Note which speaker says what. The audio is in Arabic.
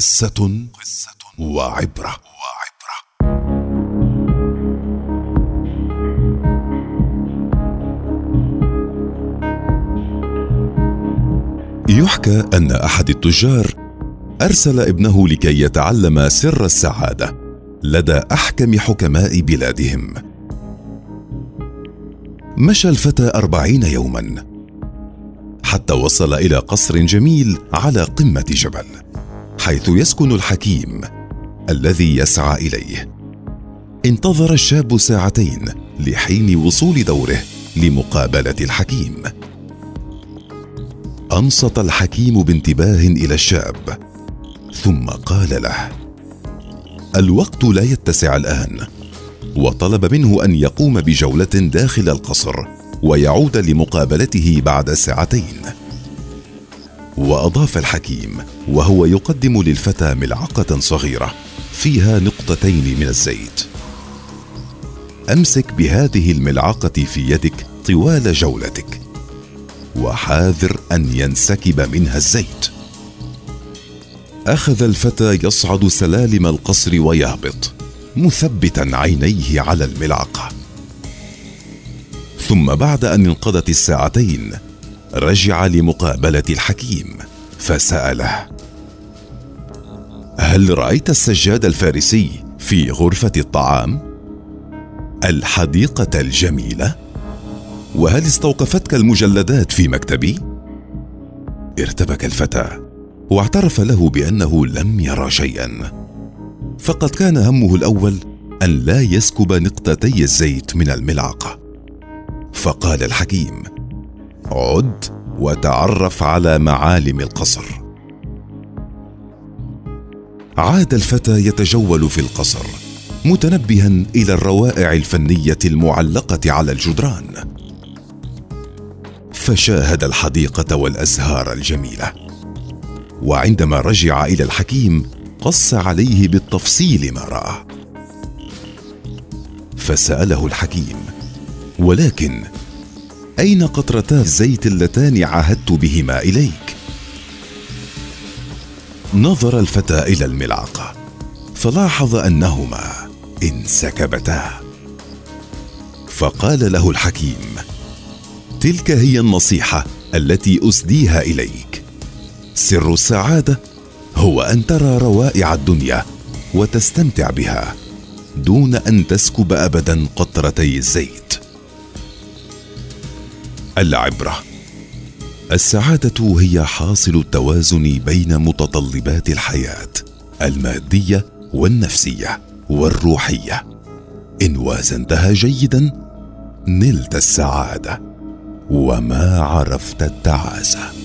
Speaker 1: قصة وعبرة. يحكى أن أحد التجار أرسل ابنه لكي يتعلم سر السعادة لدى أحكم حكماء بلادهم. مشى الفتى أربعين يوما حتى وصل إلى قصر جميل على قمة جبل. حيث يسكن الحكيم الذي يسعى إليه. انتظر الشاب ساعتين لحين وصول دوره لمقابلة الحكيم. أنصت الحكيم بانتباه إلى الشاب ثم قال له الوقت لا يتسع الآن. وطلب منه أن يقوم بجولة داخل القصر ويعود لمقابلته بعد ساعتين. وأضاف الحكيم وهو يقدم للفتى ملعقة صغيرة فيها نقطتين من الزيت. أمسك بهذه الملعقة في يدك طوال جولتك وحاذر أن ينسكب منها الزيت. أخذ الفتى يصعد سلالم القصر ويهبط مثبتا عينيه على الملعقة. ثم بعد أن انقضت الساعتين رجع لمقابلة الحكيم فسأله هل رأيت السجاد الفارسي في غرفة الطعام؟ الحديقة الجميلة؟ وهل استوقفتك المجلدات في مكتبي؟ ارتبك الفتى واعترف له بأنه لم يرى شيئا فقد كان همه الأول أن لا يسكب نقطتي الزيت من الملعقه فقال الحكيم عد وتعرف على معالم القصر. عاد الفتى يتجول في القصر متنبها إلى الروائع الفنية المعلقة على الجدران. فشاهد الحديقة والأزهار الجميلة وعندما رجع إلى الحكيم قص عليه بالتفصيل ما راه فسأله الحكيم ولكن أين قطرتا الزيت اللتان عهدت بهما إليك؟ نظر الفتى إلى الملعقه فلاحظ أنهما انسكبتا فقال له الحكيم تلك هي النصيحة التي أسديها إليك. سر السعادة هو أن ترى روائع الدنيا وتستمتع بها دون أن تسكب ابدا قطرتي الزيت. العبرة. السعادة هي حاصل التوازن بين متطلبات الحياة المادية والنفسية والروحية. إن وازنتها جيدا نلت السعادة. وما عرفت التعاسة.